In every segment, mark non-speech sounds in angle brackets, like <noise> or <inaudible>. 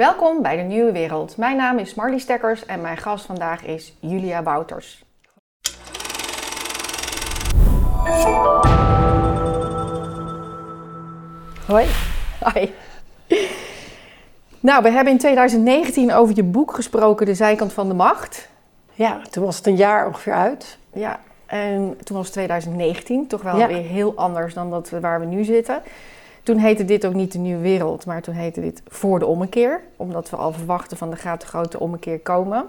Welkom bij de Nieuwe Wereld. Mijn naam is Marlie Stekkers en mijn gast vandaag is Julia Wouters. Hoi. Hoi. Nou, we hebben in 2019 over je boek gesproken, De Zijkant van de Macht. Ja, toen was het een jaar ongeveer uit. Ja, en toen was het 2019, toch wel Ja. weer heel anders dan dat we, waar we nu zitten. Toen heette dit ook niet de Nieuwe Wereld, maar toen heette dit Voor de Ommekeer. Omdat we al verwachten van er gaat de grote ommekeer komen.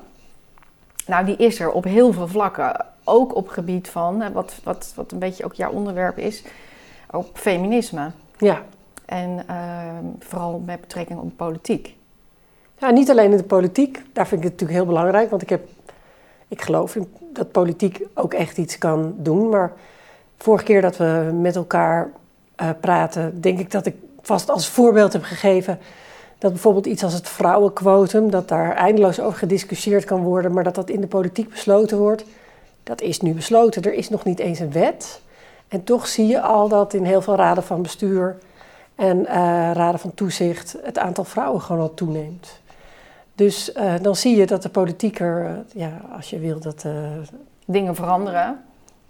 Nou, die is er op heel veel vlakken. Ook op gebied van, hè, wat, wat, wat een beetje ook jouw onderwerp is, op feminisme. Ja. En ehm, vooral met betrekking op politiek. ja, niet alleen in de politiek. Daar vind ik het natuurlijk heel belangrijk. Want ik, heb, ik geloof dat politiek ook echt iets kan doen. Maar vorige keer dat we met elkaar eh, praten, denk ik dat ik vast als voorbeeld heb gegeven. Dat bijvoorbeeld iets als het vrouwenquotum, dat daar eindeloos over gediscussieerd kan worden, maar dat dat in de politiek besloten wordt. Dat is nu besloten. Er is nog niet eens een wet. En toch zie je al dat in heel veel raden van bestuur en eh, raden van toezicht het aantal vrouwen gewoon al toeneemt. Dus eh, dan zie je dat de politiek er, eh, ja, als je wil, dat Dingen veranderen.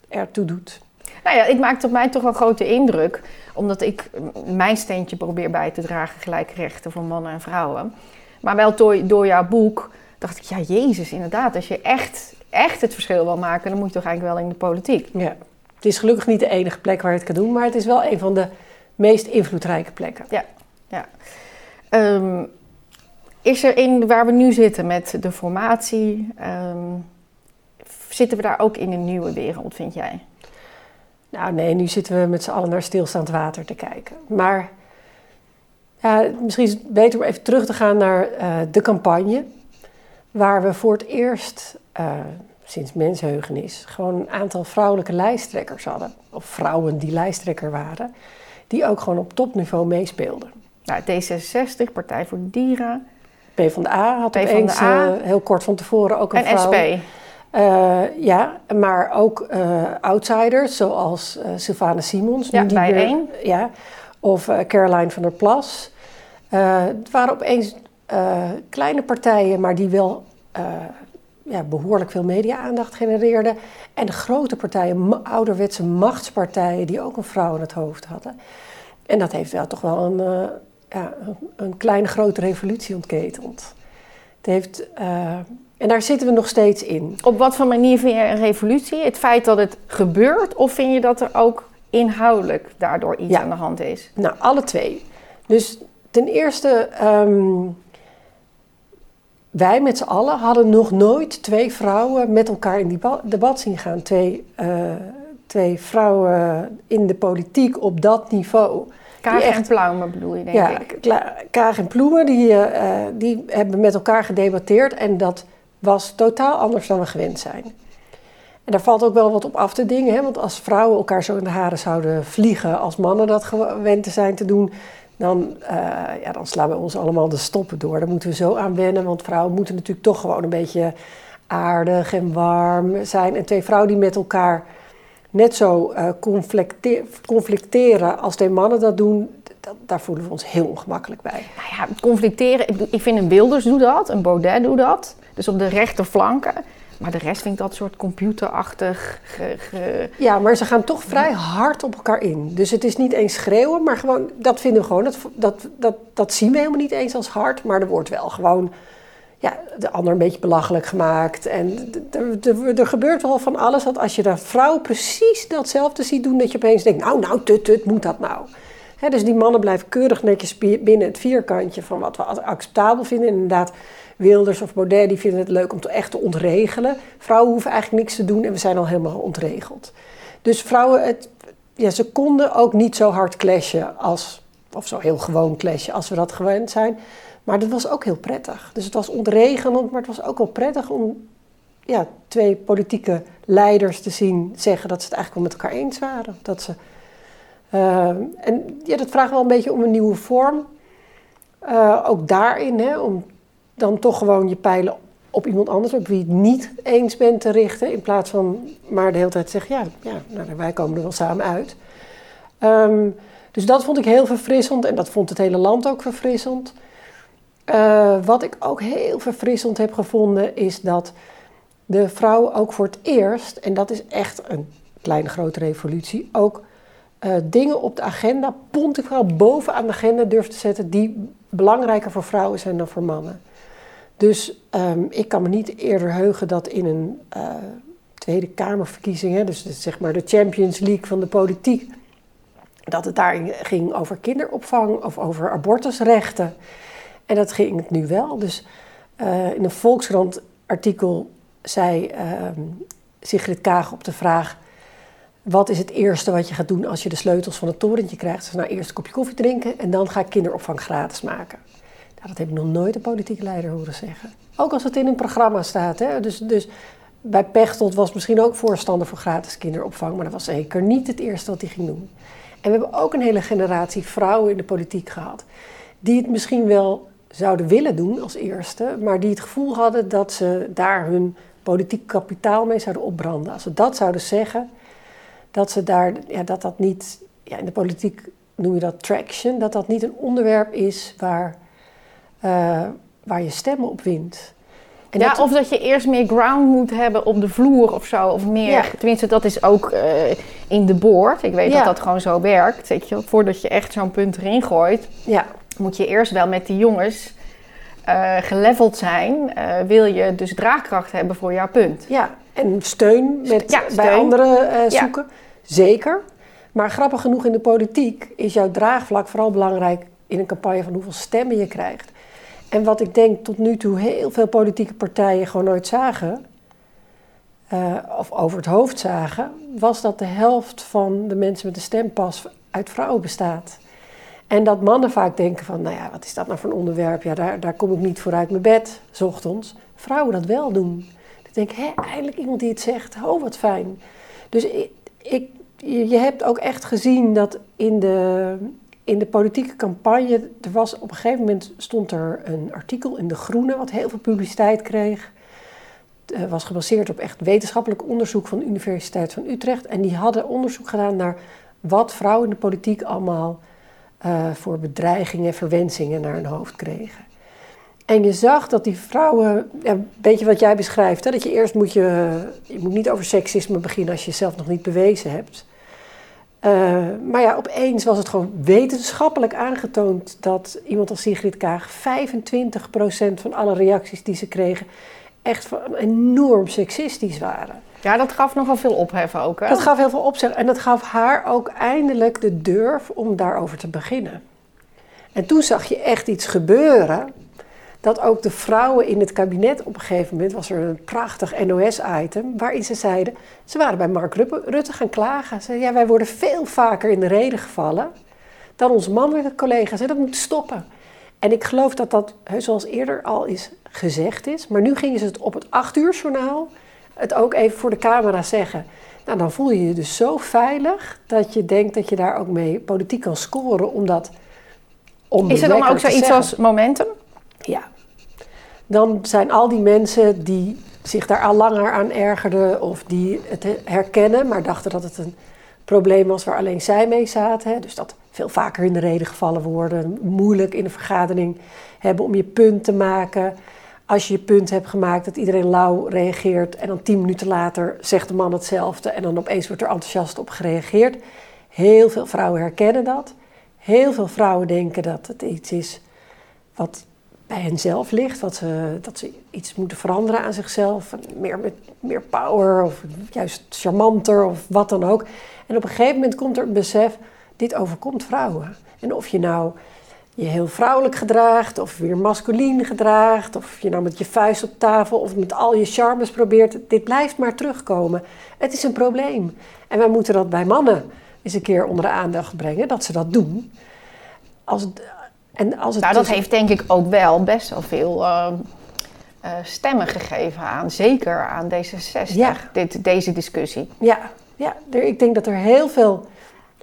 ertoe doet. Nou ja, het maakt op mij toch wel grote indruk. Omdat ik mijn steentje probeer bij te dragen. Gelijke rechten voor mannen en vrouwen. Maar wel door, door jouw boek dacht ik, ja jezus, inderdaad. Als je echt, echt het verschil wil maken, dan moet je toch eigenlijk wel in de politiek. Ja. Het is gelukkig niet de enige plek waar je het kan doen, maar het is wel een van de meest invloedrijke plekken. Ehm, is er in waar we nu zitten met de formatie, ehm, zitten we daar ook in een nieuwe wereld, vind jij? Nou nee, nu zitten we met z'n allen naar stilstaand water te kijken. Maar ja, misschien is het beter om even terug te gaan naar eh, de campagne. Waar we voor het eerst eh, sinds mensheugenis gewoon een aantal vrouwelijke lijsttrekkers hadden. Of vrouwen die lijsttrekker waren. Die ook gewoon op topniveau meespeelden. Nou, D66, Partij voor de Dieren PvdA had PvdA. opeens eh, heel kort van tevoren ook een en vrouw. SP. Eh, ja, maar ook eh, outsiders zoals eh Sylvana Simons. Ja, nu die bij één. Ja, of Caroline van der Plas. Het waren opeens kleine partijen, maar die wel ja, behoorlijk veel media-aandacht genereerden. En de grote partijen, ouderwetse machtspartijen, die ook een vrouw aan het hoofd hadden. En dat heeft wel toch wel een, ja, een, een kleine grote revolutie ontketend. Het heeft, en daar zitten we nog steeds in. Op wat voor manier vind je een revolutie? Het feit dat het gebeurt, of vind je dat er ook inhoudelijk daardoor iets Ja. aan de hand is? Nou, alle twee. Dus ten eerste, ehm, wij met z'n allen hadden nog nooit twee vrouwen met elkaar in debat, debat zien gaan. Twee, eh, twee vrouwen in de politiek op dat niveau. Kaag echt- en Plaumen bedoel je, denk ja, ik. Kaag en Ploemen, die, eh, die hebben met elkaar gedebatteerd en dat was totaal anders dan we gewend zijn. En daar valt ook wel wat op af te dingen, hè? want als vrouwen elkaar zo in de haren zouden vliegen als mannen dat gewend zijn te doen, dan, eh, ja, dan slaan we ons allemaal de stoppen door. Daar moeten we zo aan wennen, want vrouwen moeten natuurlijk toch gewoon een beetje aardig en warm zijn. En twee vrouwen die met elkaar net zo eh, conflicte- conflicteren als twee mannen dat doen, dat, daar voelen we ons heel ongemakkelijk bij. Nou ja, conflicteren. Ik, vind een Wilders doet dat, een Baudet doet dat. Dus op de rechterflanken. Maar de rest vind ik dat soort computerachtig. Ge, ge- Ja, maar ze gaan toch vrij hard op elkaar in. Dus het is niet eens schreeuwen, maar gewoon, dat vinden we gewoon, dat, dat, dat, dat zien we helemaal niet eens als hard. Maar er wordt wel gewoon ja, de ander een beetje belachelijk gemaakt. En er gebeurt wel van alles dat als je de vrouw precies datzelfde ziet doen, dat je opeens denkt, nou, nou, tut, tut, moet dat nou? Dus die mannen blijven keurig netjes bi- binnen het vierkantje van wat we acceptabel vinden. En inderdaad, Wilders of Baudet die vinden het leuk om te echt te ontregelen. Vrouwen hoeven eigenlijk niks te doen en we zijn al helemaal ontregeld. Dus vrouwen, het, ja, ze konden ook niet zo hard clashen als, of zo heel gewoon clashen als we dat gewend zijn. Maar dat was ook heel prettig. Dus het was ontregelend, maar het was ook wel prettig om ja, twee politieke leiders te zien zeggen dat ze het eigenlijk wel met elkaar eens waren. Dat ze, eh, en ja, dat vraagt wel een beetje om een nieuwe vorm. Eh, ook daarin, hè, om dan toch gewoon je pijlen op iemand anders, op wie je het niet eens bent te richten. In plaats van maar de hele tijd zeggen, ja, ja nou, wij komen er wel samen uit. Ehm, dus dat vond ik heel verfrissend en dat vond het hele land ook verfrissend. Eh, wat ik ook heel verfrissend heb gevonden is dat de vrouw ook voor het eerst, en dat is echt een kleine grote revolutie, ook uh, dingen op de agenda, pontificaal bovenaan de agenda durft te zetten die belangrijker voor vrouwen zijn dan voor mannen. Dus um, ik kan me niet eerder heugen dat in een uh, Tweede Kamerverkiezing, hè, dus zeg maar de Champions League van de politiek, dat het daar ging over kinderopvang of over abortusrechten. En dat ging het nu wel. Dus uh, in een Volkskrant artikel zei uh, Sigrid Kaag op de vraag... wat is het eerste wat je gaat doen als je de sleutels van het torentje krijgt? Ze nou eerst een kopje koffie drinken en dan ga ik kinderopvang gratis maken. Nou, dat heb ik nog nooit een politieke leider horen zeggen. Ook als het in een programma staat. Hè? Dus, dus bij Pechtold was misschien ook voorstander voor gratis kinderopvang... maar dat was zeker niet het eerste wat hij ging doen. En we hebben ook een hele generatie vrouwen in de politiek gehad... die het misschien wel zouden willen doen als eerste... maar die het gevoel hadden dat ze daar hun politiek kapitaal mee zouden opbranden. Als ze dat zouden zeggen, dat ze daar, ja, dat dat niet, ja, in de politiek noem je dat traction, dat dat niet een onderwerp is waar, uh, waar je stemmen op wint. En ja, of dat je eerst meer ground moet hebben op de vloer of zo. Of meer, ja. tenminste, dat is ook uh, in de boord. Ik weet ja. dat dat gewoon zo werkt. Weet je, voordat je echt zo'n punt erin gooit, ja. moet je eerst wel met die jongens uh, geleveld zijn, uh, wil je dus draagkracht hebben voor jouw punt. Ja, en steun, met, ja, steun. bij anderen zoeken. Zeker. Maar grappig genoeg in de politiek is jouw draagvlak vooral belangrijk in een campagne van hoeveel stemmen je krijgt. En wat ik denk tot nu toe heel veel politieke partijen gewoon nooit zagen, of over het hoofd zagen, was dat de helft van de mensen met de stempas uit vrouwen bestaat. En dat mannen vaak denken van, nou ja, wat is dat nou voor een onderwerp? Ja, daar, daar kom ik niet voor uit mijn bed, s ochtends. Vrouwen dat wel doen. Dan denk ik, hé, eindelijk iemand die het zegt. Oh, wat fijn. Dus ik, je hebt ook echt gezien dat in de, in de politieke campagne... Er was, op een gegeven moment stond er een artikel in De Groene... wat heel veel publiciteit kreeg. Het was gebaseerd op echt wetenschappelijk onderzoek van de Universiteit van Utrecht. En die hadden onderzoek gedaan naar wat vrouwen in de politiek allemaal uh, voor bedreigingen en verwensingen naar hun hoofd kregen. En je zag dat die vrouwen, ja, een beetje wat jij beschrijft, hè, dat je eerst moet je, je moet niet over seksisme beginnen als je jezelf nog niet bewezen hebt. Uh, maar ja, opeens was het gewoon wetenschappelijk aangetoond dat iemand als Sigrid Kaag 25% van alle reacties die ze kregen echt enorm seksistisch waren. Ja, dat gaf nogal veel ophef ook. Hè? Dat gaf heel veel ophef en dat gaf haar ook eindelijk de durf om daarover te beginnen. En toen zag je echt iets gebeuren. Dat ook de vrouwen in het kabinet op een gegeven moment was er een prachtig NOS-item waarin ze zeiden, ze waren bij Mark Rutte gaan klagen. Ze zeiden, ja, wij worden veel vaker in de reden gevallen dan onze mannelijke collega's en dat moet stoppen. En ik geloof dat dat, zoals eerder al is gezegd is, maar nu gingen ze het op het acht uur journaal het ook even voor de camera zeggen. Nou, dan voel je je dus zo veilig dat je denkt dat je daar ook mee politiek kan scoren, omdat. Is er dan ook zoiets als momentum? Ja. Dan zijn al die mensen die zich daar al langer aan ergerden of die het herkennen, maar dachten dat het een probleem was waar alleen zij mee zaten. Hè? Dus dat veel vaker in de reden gevallen worden, moeilijk in een vergadering hebben om je punt te maken als je je punt hebt gemaakt, dat iedereen lauw reageert en dan tien minuten later zegt de man hetzelfde en dan opeens wordt er enthousiast op gereageerd. Heel veel vrouwen herkennen dat. Heel veel vrouwen denken dat het iets is wat bij henzelf ligt, wat ze, dat ze iets moeten veranderen aan zichzelf, meer, met, meer power of juist charmanter of wat dan ook. En op een gegeven moment komt er een besef, dit overkomt vrouwen. En of je nou je heel vrouwelijk gedraagt of weer masculien gedraagt, of je nou met je vuist op tafel of met al je charmes probeert, dit blijft maar terugkomen. Het is een probleem. En wij moeten dat bij mannen eens een keer onder de aandacht brengen, dat ze dat doen. Als en als het nou, dat dus- heeft denk ik ook wel best wel veel uh, uh, stemmen gegeven aan, zeker aan D66, ja. dit, deze discussie. Ja, ja er, ik denk dat er heel veel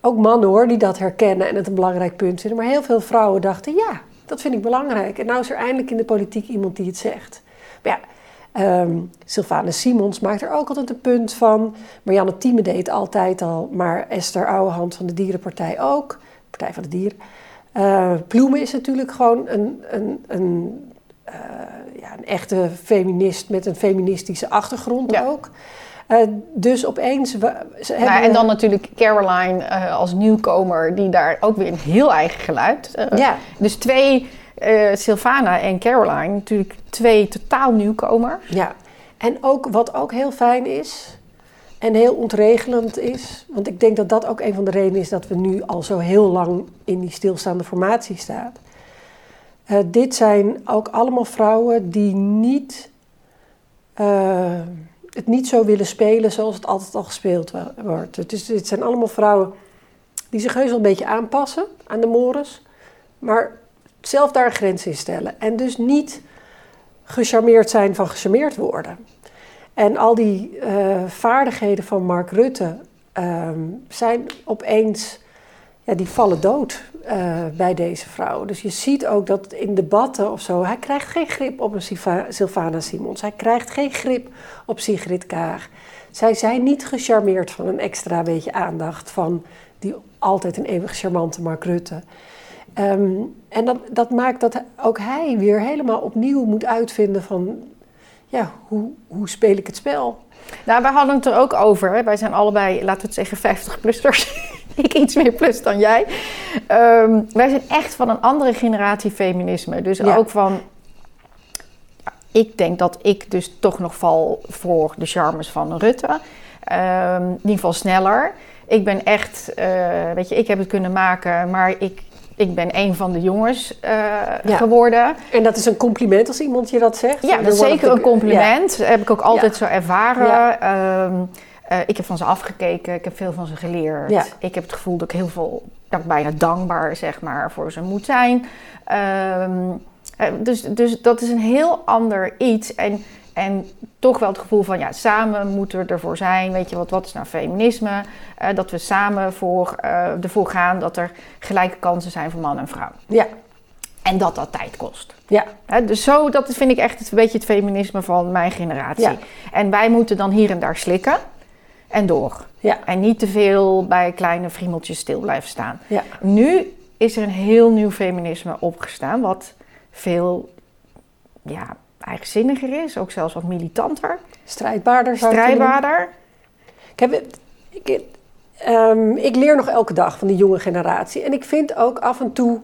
ook mannen hoor, die dat herkennen en het een belangrijk punt vinden. Maar heel veel vrouwen dachten, ja, dat vind ik belangrijk. En nou is er eindelijk in de politiek iemand die het zegt. Maar ja, um, Sylvana Simons maakt er ook altijd een punt van. Marianne Thieme deed het altijd al, maar Esther Ouwehand van de Dierenpartij ook. Partij van de Dieren. Uh, Ploemen is natuurlijk gewoon een, een, een, uh, ja, een echte feminist met een feministische achtergrond ja. ook. Uh, dus opeens. We, nou, en dan natuurlijk Caroline uh, als nieuwkomer, die daar ook weer een heel eigen geluid. Uh, ja. Dus twee, Sylvana en Caroline, natuurlijk twee totaal nieuwkomers. Ja, en ook wat ook heel fijn is. En heel ontregelend is. Want ik denk dat dat ook een van de redenen is dat we nu al zo heel lang in die stilstaande formatie staan. dit zijn ook allemaal vrouwen die niet het niet zo willen spelen zoals het altijd al gespeeld wordt. Het, is, het zijn allemaal vrouwen die zich heus wel een beetje aanpassen aan de mores, maar zelf daar grens in stellen. En dus niet gecharmeerd zijn van gecharmeerd worden. En al die uh, vaardigheden van Mark Rutte uh, zijn opeens, ja, die vallen dood uh, bij deze vrouw. Dus je ziet ook dat in debatten of zo, hij krijgt geen grip op een Sylvana Simons. Hij krijgt geen grip op Sigrid Kaag. Zij zijn niet gecharmeerd van een extra beetje aandacht van die altijd een eeuwig charmante Mark Rutte. Um, en dat, dat maakt dat ook hij weer helemaal opnieuw moet uitvinden van, ja, hoe, hoe speel ik het spel? Nou, wij hadden het er ook over. Wij zijn allebei, laten we het zeggen, 50-plussers. <laughs> ik iets meer plus dan jij. Um, wij zijn echt van een andere generatie feminisme. Dus ook van. Ik denk dat ik dus toch nog val voor de charmes van Rutte. Um, in ieder geval sneller. Ik ben echt, uh, weet je, ik heb het kunnen maken, maar ik, ik ben een van de jongens uh, ja. geworden. En dat is een compliment als iemand je dat zegt? Ja, dat is zeker een compliment. Ja. heb ik ook altijd zo ervaren. Um, uh, ik heb van ze afgekeken, ik heb veel van ze geleerd. Ik heb het gevoel dat ik heel veel, dat ik bijna dankbaar zeg maar, voor ze moet zijn. Um, dus, dus dat is een heel ander iets. En, en toch wel het gevoel van, ja, samen moeten we ervoor zijn. Weet je, wat, wat is nou feminisme? Uh, dat we samen voor, uh, ervoor gaan dat er gelijke kansen zijn voor man en vrouw. Ja. En dat dat tijd kost. Ja. He, dus zo, dat vind ik echt een beetje het feminisme van mijn generatie. Ja. En wij moeten dan hier en daar slikken en door. Ja. En niet te veel bij kleine friemeltjes stil blijven staan. Ja. Nu is er een heel nieuw feminisme opgestaan, wat veel ja, eigenzinniger is, ook zelfs wat militanter. Strijdbaarder. Strijdbaarder. Ik, heb, ik, um, ik leer nog elke dag van die jonge generatie. En ik vind ook af en toe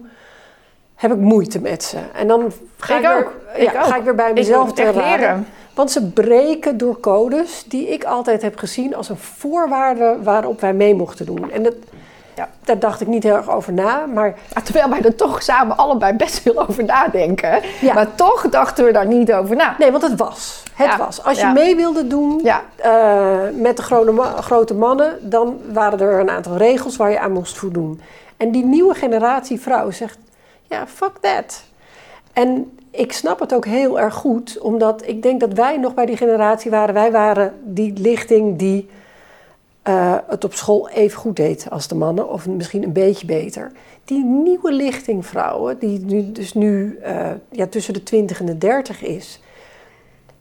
heb ik moeite met ze. En dan ga ik, ik ook. Weer, ja, ik ga ik weer bij mezelf te leren. Want ze breken door codes die ik altijd heb gezien als een voorwaarde waarop wij mee mochten doen. En dat, ja. daar dacht ik niet heel erg over na. Maar... terwijl wij er toch samen allebei best veel over nadenken. Ja. Maar toch dachten we daar niet over na. Nee, want het was. Het ja. was. Als je mee wilde doen uh, met de grote, grote mannen, dan waren er een aantal regels waar je aan moest voldoen. En die nieuwe generatie vrouwen zegt: ja, fuck that. En ik snap het ook heel erg goed, omdat ik denk dat wij nog bij die generatie waren. Wij waren die lichting die uh, het op school even goed deed als de mannen, of misschien een beetje beter. Die nieuwe lichting vrouwen, die nu, dus nu uh, ja, tussen de 20 en de 30 is,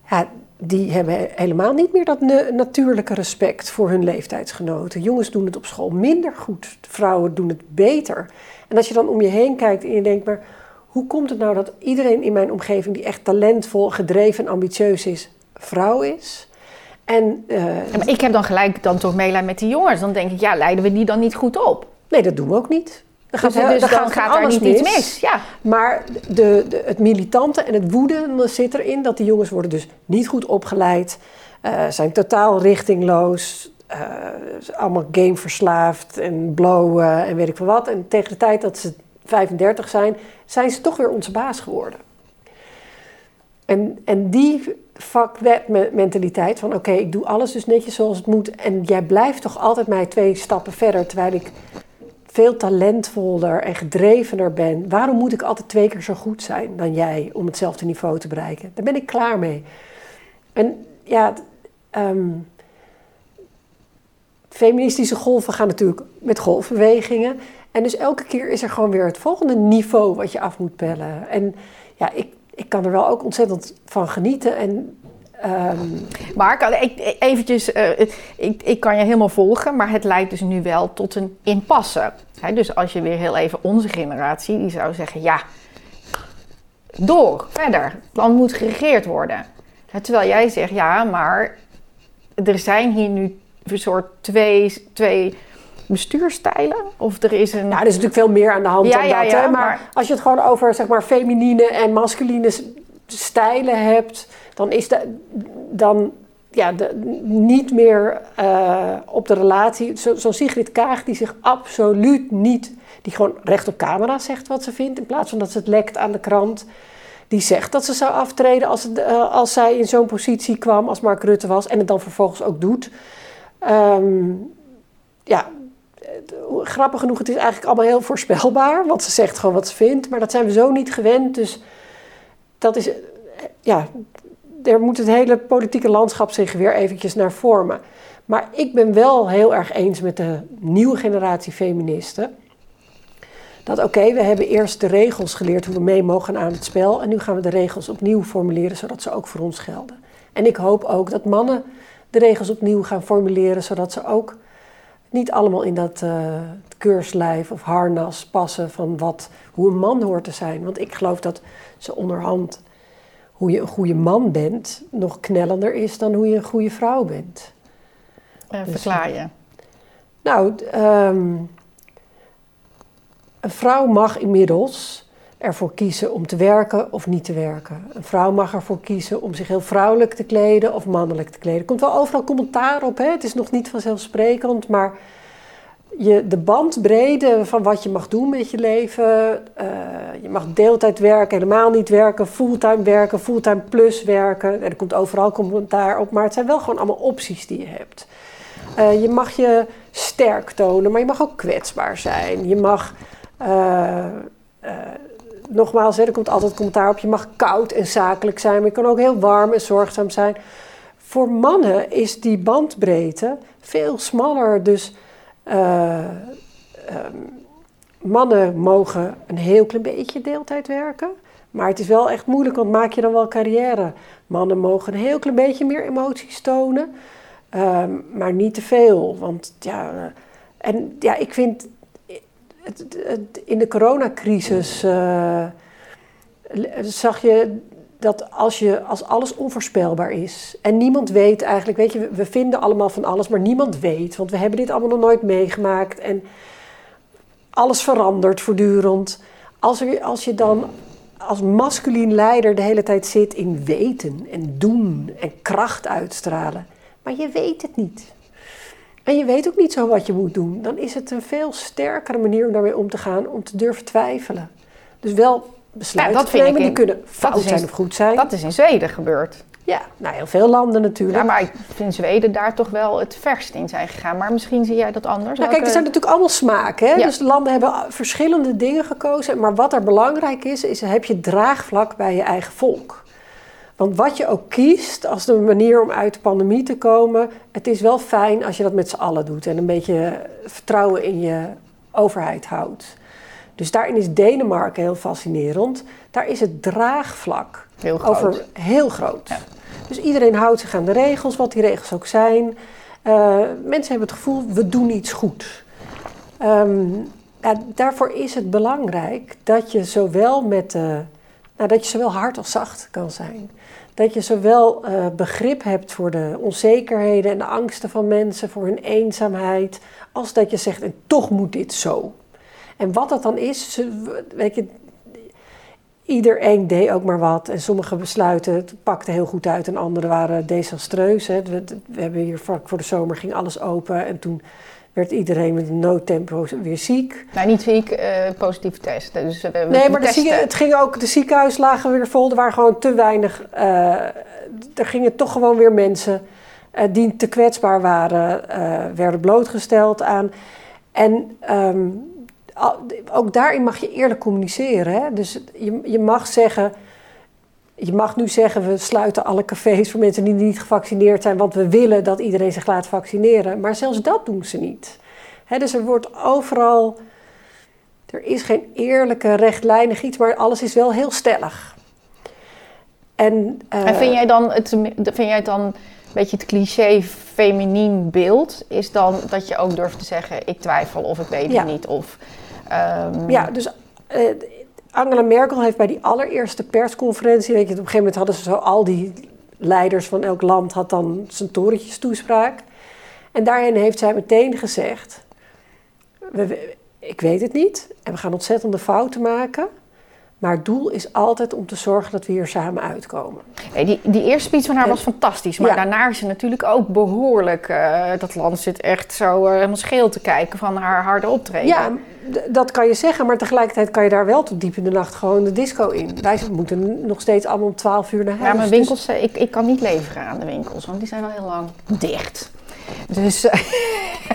ja, die hebben helemaal niet meer dat natuurlijke respect voor hun leeftijdsgenoten. Jongens doen het op school minder goed, vrouwen doen het beter. En als je dan om je heen kijkt en je denkt, maar hoe komt het nou dat iedereen in mijn omgeving die echt talentvol, gedreven en ambitieus is, vrouw is? En, uh, maar ik heb dan gelijk dan toch meelijden met die jongens. Dan denk ik, ja, leiden we die dan niet goed op? Nee, dat doen we ook niet. Dan gaat, dus, dus dan gaat, gaat er niet mis. iets mis. Ja. Maar de, de, het militante en het woede zit erin dat die jongens worden dus niet goed opgeleid, uh, zijn totaal richtingloos, uh, allemaal gameverslaafd en blowen en weet ik veel wat. En tegen de tijd dat ze 35 zijn, zijn ze toch weer onze baas geworden. En, en die fuck that mentaliteit van oké, ik doe alles dus netjes zoals het moet en jij blijft toch altijd mij twee stappen verder terwijl ik veel talentvoller en gedrevener ben. Waarom moet ik altijd twee keer zo goed zijn dan jij om hetzelfde niveau te bereiken? Daar ben ik klaar mee. En ja, um, feministische golven gaan natuurlijk met golfbewegingen. En dus elke keer is er gewoon weer het volgende niveau wat je af moet pellen. En ja, ik, ik kan er wel ook ontzettend van genieten. En Ehm, Maar ik, eventjes, eh, ik, ik kan je helemaal volgen, maar het leidt dus nu wel tot een impasse. Dus als je weer heel even onze generatie, die zou zeggen, ja, door, verder. Het moet geregeerd worden. Terwijl jij zegt, ja, maar er zijn hier nu een soort twee, twee bestuurstijlen. Of er is een... nou, er is natuurlijk veel meer aan de hand Ja, dan ja, dat. ja, hè? Maar, maar- als je het gewoon over zeg maar, feminine en masculine stijlen hebt, dan is de, dan, ja, de, niet meer eh, op de relatie. Zo- Zo'n Sigrid Kaag die zich absoluut niet, die gewoon recht op camera zegt wat ze vindt, in plaats van dat ze het lekt aan de krant. Die zegt dat ze zou aftreden als, het, eh, als zij in zo'n positie kwam, als Mark Rutte was, en het dan vervolgens ook doet. Ehm, ja, grappig genoeg, het is eigenlijk allemaal heel voorspelbaar, want ze zegt gewoon wat ze vindt, maar dat zijn we zo niet gewend. Dus dat is, ja, daar moet het hele politieke landschap zich weer eventjes naar vormen. Maar ik ben wel heel erg eens met de nieuwe generatie feministen. Dat oké, we hebben eerst de regels geleerd hoe we mee mogen aan het spel. En nu gaan we de regels opnieuw formuleren, zodat ze ook voor ons gelden. En ik hoop ook dat mannen de regels opnieuw gaan formuleren, zodat ze ook niet allemaal in dat eh, keurslijf of harnas passen van wat, hoe een man hoort te zijn. Want ik geloof dat ze onderhand, hoe je een goede man bent, nog knellender is dan hoe je een goede vrouw bent. eh, verklaar je. Nou, ehm, een vrouw mag inmiddels ervoor kiezen om te werken of niet te werken. Een vrouw mag ervoor kiezen om zich heel vrouwelijk te kleden of mannelijk te kleden. Er komt wel overal commentaar op, hè? het is nog niet vanzelfsprekend, maar je, de bandbreedte van wat je mag doen met je leven. eh, je mag deeltijd werken, helemaal niet werken, fulltime werken, fulltime plus werken. En er komt overal commentaar op, maar het zijn wel gewoon allemaal opties die je hebt. Eh, je mag je sterk tonen, maar je mag ook kwetsbaar zijn. Je mag, eh, nogmaals, er komt altijd commentaar op, je mag koud en zakelijk zijn, maar je kan ook heel warm en zorgzaam zijn. Voor mannen is die bandbreedte veel smaller, dus eh, ehm, mannen mogen een heel klein beetje deeltijd werken. Maar het is wel echt moeilijk, want maak je dan wel carrière? Mannen mogen een heel klein beetje meer emoties tonen. Ehm, maar niet te veel. Want ja, eh, en ja, ik vind het, het- het- in de coronacrisis eh, zag je dat als, je, als alles onvoorspelbaar is en niemand weet eigenlijk, weet je, we- we vinden allemaal van alles, maar niemand weet, want we hebben dit allemaal nog nooit meegemaakt en alles verandert voortdurend. Als, er, als je dan als masculien leider de hele tijd zit in weten en doen en kracht uitstralen, maar je weet het niet. En je weet ook niet zo wat je moet doen. Dan is het een veel sterkere manier om daarmee om te gaan, om te durven twijfelen. Dus wel besluiten dat te nemen, die in- kunnen fout in- zijn of goed zijn. Dat is in Zweden gebeurd. Ja, nou heel veel landen natuurlijk. Ja, maar ik vind Zweden daar toch wel het verst in zijn gegaan. Maar misschien zie jij dat anders. Nou, kijk, er Welke- zijn natuurlijk allemaal smaken. Hè? Ja. Dus landen hebben verschillende dingen gekozen. Maar wat er belangrijk is, is heb je draagvlak bij je eigen volk. Want wat je ook kiest als de manier om uit de pandemie te komen, het is wel fijn als je dat met z'n allen doet en een beetje vertrouwen in je overheid houdt. Dus daarin is Denemarken heel fascinerend. Daar is het draagvlak Heel groot. over heel groot. Ja. Dus iedereen houdt zich aan de regels, wat die regels ook zijn. Eh, mensen hebben het gevoel, we doen iets goed. Ehm, ja, daarvoor is het belangrijk dat je zowel met nou, dat je zowel hard als zacht kan zijn. Dat je zowel eh, begrip hebt voor de onzekerheden en de angsten van mensen, voor hun eenzaamheid, als dat je zegt, en toch moet dit zo. En wat dat dan is, weet je, iedereen deed ook maar wat. En sommige besluiten het pakte heel goed uit en andere waren desastreus. Hè. We, we hebben hier vlak voor de zomer ging alles open en toen werd iedereen met noodtempo weer ziek. Nou, niet ziek, eh positieve test. Dus we, we Nee, maar de, zieke- het ging ook, de ziekenhuizen lagen weer vol. Er waren gewoon te weinig. eh, er gingen toch gewoon weer mensen eh, die te kwetsbaar waren, eh, werden blootgesteld aan. En ehm, ook daarin mag je eerlijk communiceren. Hè? Dus je, je mag zeggen. Je mag nu zeggen, we sluiten alle cafés voor mensen die niet gevaccineerd zijn, want we willen dat iedereen zich laat vaccineren. Maar zelfs dat doen ze niet. Dus er wordt overal er is geen eerlijke, rechtlijnig iets, maar alles is wel heel stellig. En, uh, en vind, jij dan het, vind jij het dan een beetje het cliché feminien beeld? Is dan dat je ook durft te zeggen, ik twijfel of ik weet het niet? Of, um... Ja, dus uh, Angela Merkel heeft bij die allereerste persconferentie, weet je, op een gegeven moment hadden ze zo al die leiders van elk land had dan zijn torentjes toespraak. En daarin heeft zij meteen gezegd, we, ik weet het niet en we gaan ontzettende fouten maken. Maar het doel is altijd om te zorgen dat we hier samen uitkomen. Die, die eerste speech van haar was fantastisch. Maar daarna is ze natuurlijk ook behoorlijk... Uh, dat land zit echt zo uh, helemaal scheel te kijken van haar harde optreden. Ja, dat kan je zeggen. Maar tegelijkertijd kan je daar wel tot diep in de nacht gewoon de disco in. Wij moeten nog steeds allemaal om 12 uur naar huis. Ja, mijn winkels... Dus... Ik, ik kan niet leveren aan de winkels. Want die zijn al heel lang dicht. Dus...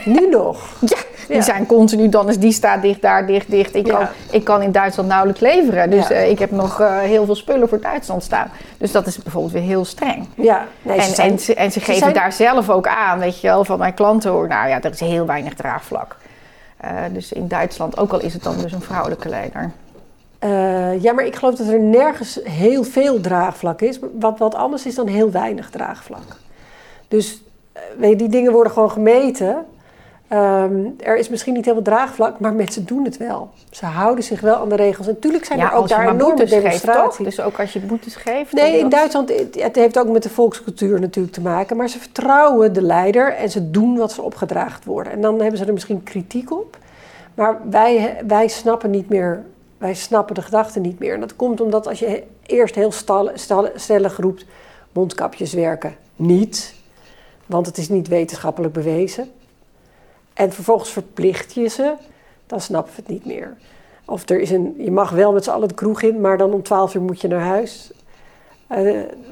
nu nog? <laughs> Ja. Die zijn continu, dan is die staat dicht, daar dicht, dicht. Ik, kan, ik kan in Duitsland nauwelijks leveren. Dus uh, ik heb nog uh, heel veel spullen voor Duitsland staan. Dus dat is bijvoorbeeld weer heel streng. Ja, nee, en, zijn, en, ze, en ze geven zijn... daar zelf ook aan, weet je wel, van mijn klanten hoor. Nou ja, er is heel weinig draagvlak. Uh, dus in Duitsland, ook al is het dan dus een vrouwelijke leider. ja, maar ik geloof dat er nergens heel veel draagvlak is. Wat, wat anders is dan heel weinig draagvlak. Dus weet je, die dingen worden gewoon gemeten. Um, er is misschien niet heel veel draagvlak, maar mensen doen het wel. Ze houden zich wel aan de regels. En natuurlijk zijn er ook daar enorme demonstraties. Geeft, dus ook als je boetes geeft? Nee, in Duitsland, het heeft ook met de volkscultuur natuurlijk te maken. Maar ze vertrouwen de leider en ze doen wat ze opgedraagd worden. En dan hebben ze er misschien kritiek op. Maar wij, wij snappen niet meer, wij snappen de gedachten niet meer. En dat komt omdat als je eerst heel stellig roept, mondkapjes werken niet. Want het is niet wetenschappelijk bewezen en vervolgens verplicht je ze, dan snappen we het niet meer. Of er is een, je mag wel met z'n allen de kroeg in, maar dan om twaalf uur moet je naar huis. Uh,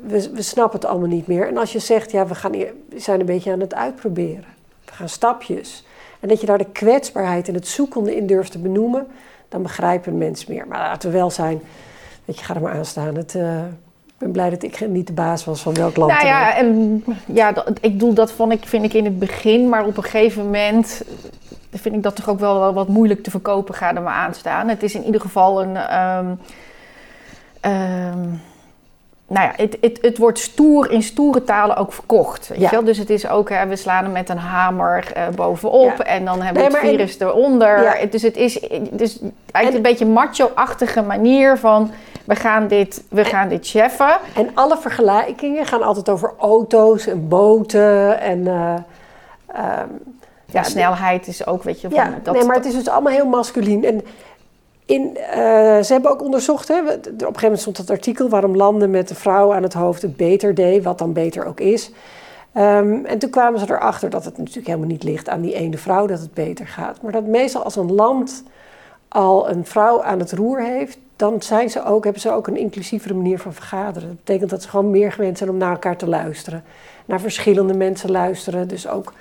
we, we snappen het allemaal niet meer. En als je zegt, ja, we, gaan, we zijn een beetje aan het uitproberen. We gaan stapjes. En dat je daar de kwetsbaarheid en het zoekende in durft te benoemen, dan begrijpen een mens meer. Maar laten we wel zijn, weet je, ga er maar aan staan. Het, uh, ik ben blij dat ik niet de baas was van welk land. Nou ja, en, ja ik bedoel, dat vond ik, vind ik in het begin, maar op een gegeven moment vind ik dat toch ook wel wat moeilijk te verkopen gaat er maar aan staan. Het is in ieder geval een. Um, um, nou ja, het, het, het wordt stoer in stoere talen ook verkocht. Weet ja. je wel? Dus het is ook, hè, we slaan hem met een hamer uh, bovenop en dan hebben we het virus en, eronder. Ja. Dus het is dus eigenlijk een beetje macho-achtige manier van we gaan dit, we gaan dit cheffen. En alle vergelijkingen gaan altijd over auto's en boten en... Uh, um, ja, snelheid is ook, weet je... Van, ja, dat, nee, maar het is dus allemaal heel masculien. En in, uh, ze hebben ook onderzocht, hè, op een gegeven moment stond dat artikel... waarom landen met de vrouw aan het hoofd het beter deed, wat dan beter ook is... Um, en toen kwamen ze erachter dat het natuurlijk helemaal niet ligt aan die ene vrouw dat het beter gaat. Maar dat meestal als een land al een vrouw aan het roer heeft, dan zijn ze ook, hebben ze ook een inclusievere manier van vergaderen. Dat betekent dat ze gewoon meer gewend zijn om naar elkaar te luisteren. Naar verschillende mensen luisteren. Dus ook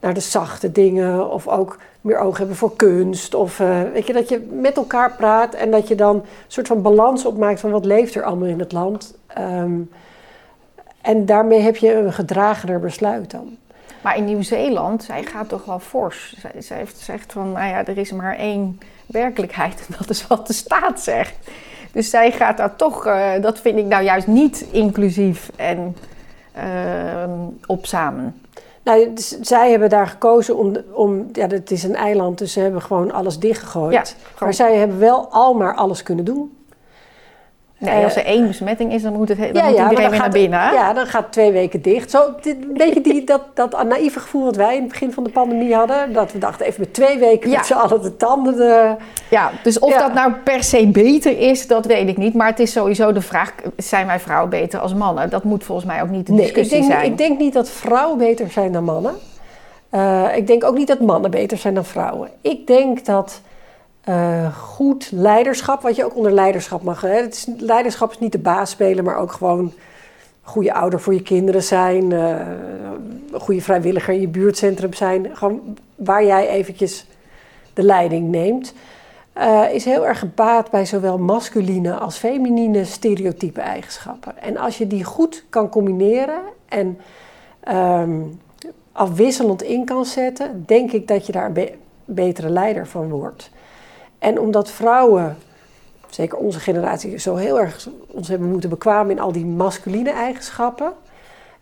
naar de zachte dingen. Of ook meer oog hebben voor kunst. Of uh, weet je, dat je met elkaar praat en dat je dan een soort van balans opmaakt van wat leeft er allemaal in het land. Um, en daarmee heb je een gedragener besluit dan. Maar in Nieuw-Zeeland, zij gaat toch wel fors. Zij, zij heeft gezegd van, nou ja, er is maar één werkelijkheid. En dat is wat de staat zegt. Dus zij gaat daar toch, uh, dat vind ik nou juist niet inclusief en uh, op samen. Nou, dus zij hebben daar gekozen om, om, ja, het is een eiland, dus ze hebben gewoon alles dichtgegooid. Ja, Maar zij hebben wel al maar alles kunnen doen. Nee, als er één besmetting is, dan moet, het, dan ja, moet iedereen weer naar binnen. Ja, dan gaat twee weken dicht. Zo, een beetje die, dat, dat naïeve gevoel wat wij in het begin van de pandemie hadden. Dat we dachten, even met twee weken ja. met z'n allen de tanden... De... Ja, dus of dat nou per se beter is, dat weet ik niet. Maar het is sowieso de vraag, zijn wij vrouwen beter als mannen? Dat moet volgens mij ook niet de nee, discussie ik denk, zijn. Ik denk niet dat vrouwen beter zijn dan mannen. Uh, ik denk ook niet dat mannen beter zijn dan vrouwen. Ik denk dat uh, goed leiderschap, wat je ook onder leiderschap mag. Hè? Het is, leiderschap is niet de baas spelen, maar ook gewoon goede ouder voor je kinderen zijn, uh, een goede vrijwilliger in je buurtcentrum zijn. Gewoon waar jij eventjes de leiding neemt. Uh, is heel erg gebaat bij zowel masculine als feminine stereotype eigenschappen. En als je die goed kan combineren en um, afwisselend in kan zetten, denk ik dat je daar een be betere leider van wordt. En omdat vrouwen zeker onze generatie, zo heel erg ons hebben moeten bekwamen in al die masculine eigenschappen.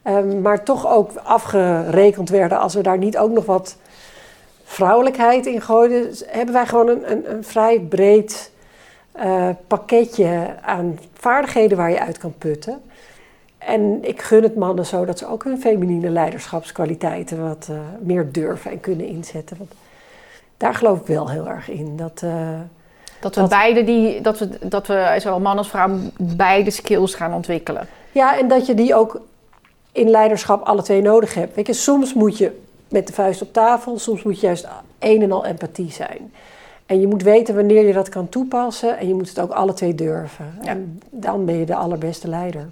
Ehm, maar toch ook afgerekend werden als we daar niet ook nog wat vrouwelijkheid in gooiden. Hebben wij gewoon een, een, een vrij breed uh, pakketje aan vaardigheden waar je uit kan putten. En ik gun het mannen zo dat ze ook hun feminine leiderschapskwaliteiten wat uh, meer durven en kunnen inzetten. Daar geloof ik wel heel erg in. Dat, uh, dat we dat, beide die, dat we, dat we zowel man als vrouw beide skills gaan ontwikkelen. Ja, en dat je die ook in leiderschap alle twee nodig hebt. Weet je, soms moet je met de vuist op tafel, soms moet je juist een en al empathie zijn. En je moet weten wanneer je dat kan toepassen en je moet het ook alle twee durven. Ja. En dan ben je de allerbeste leider.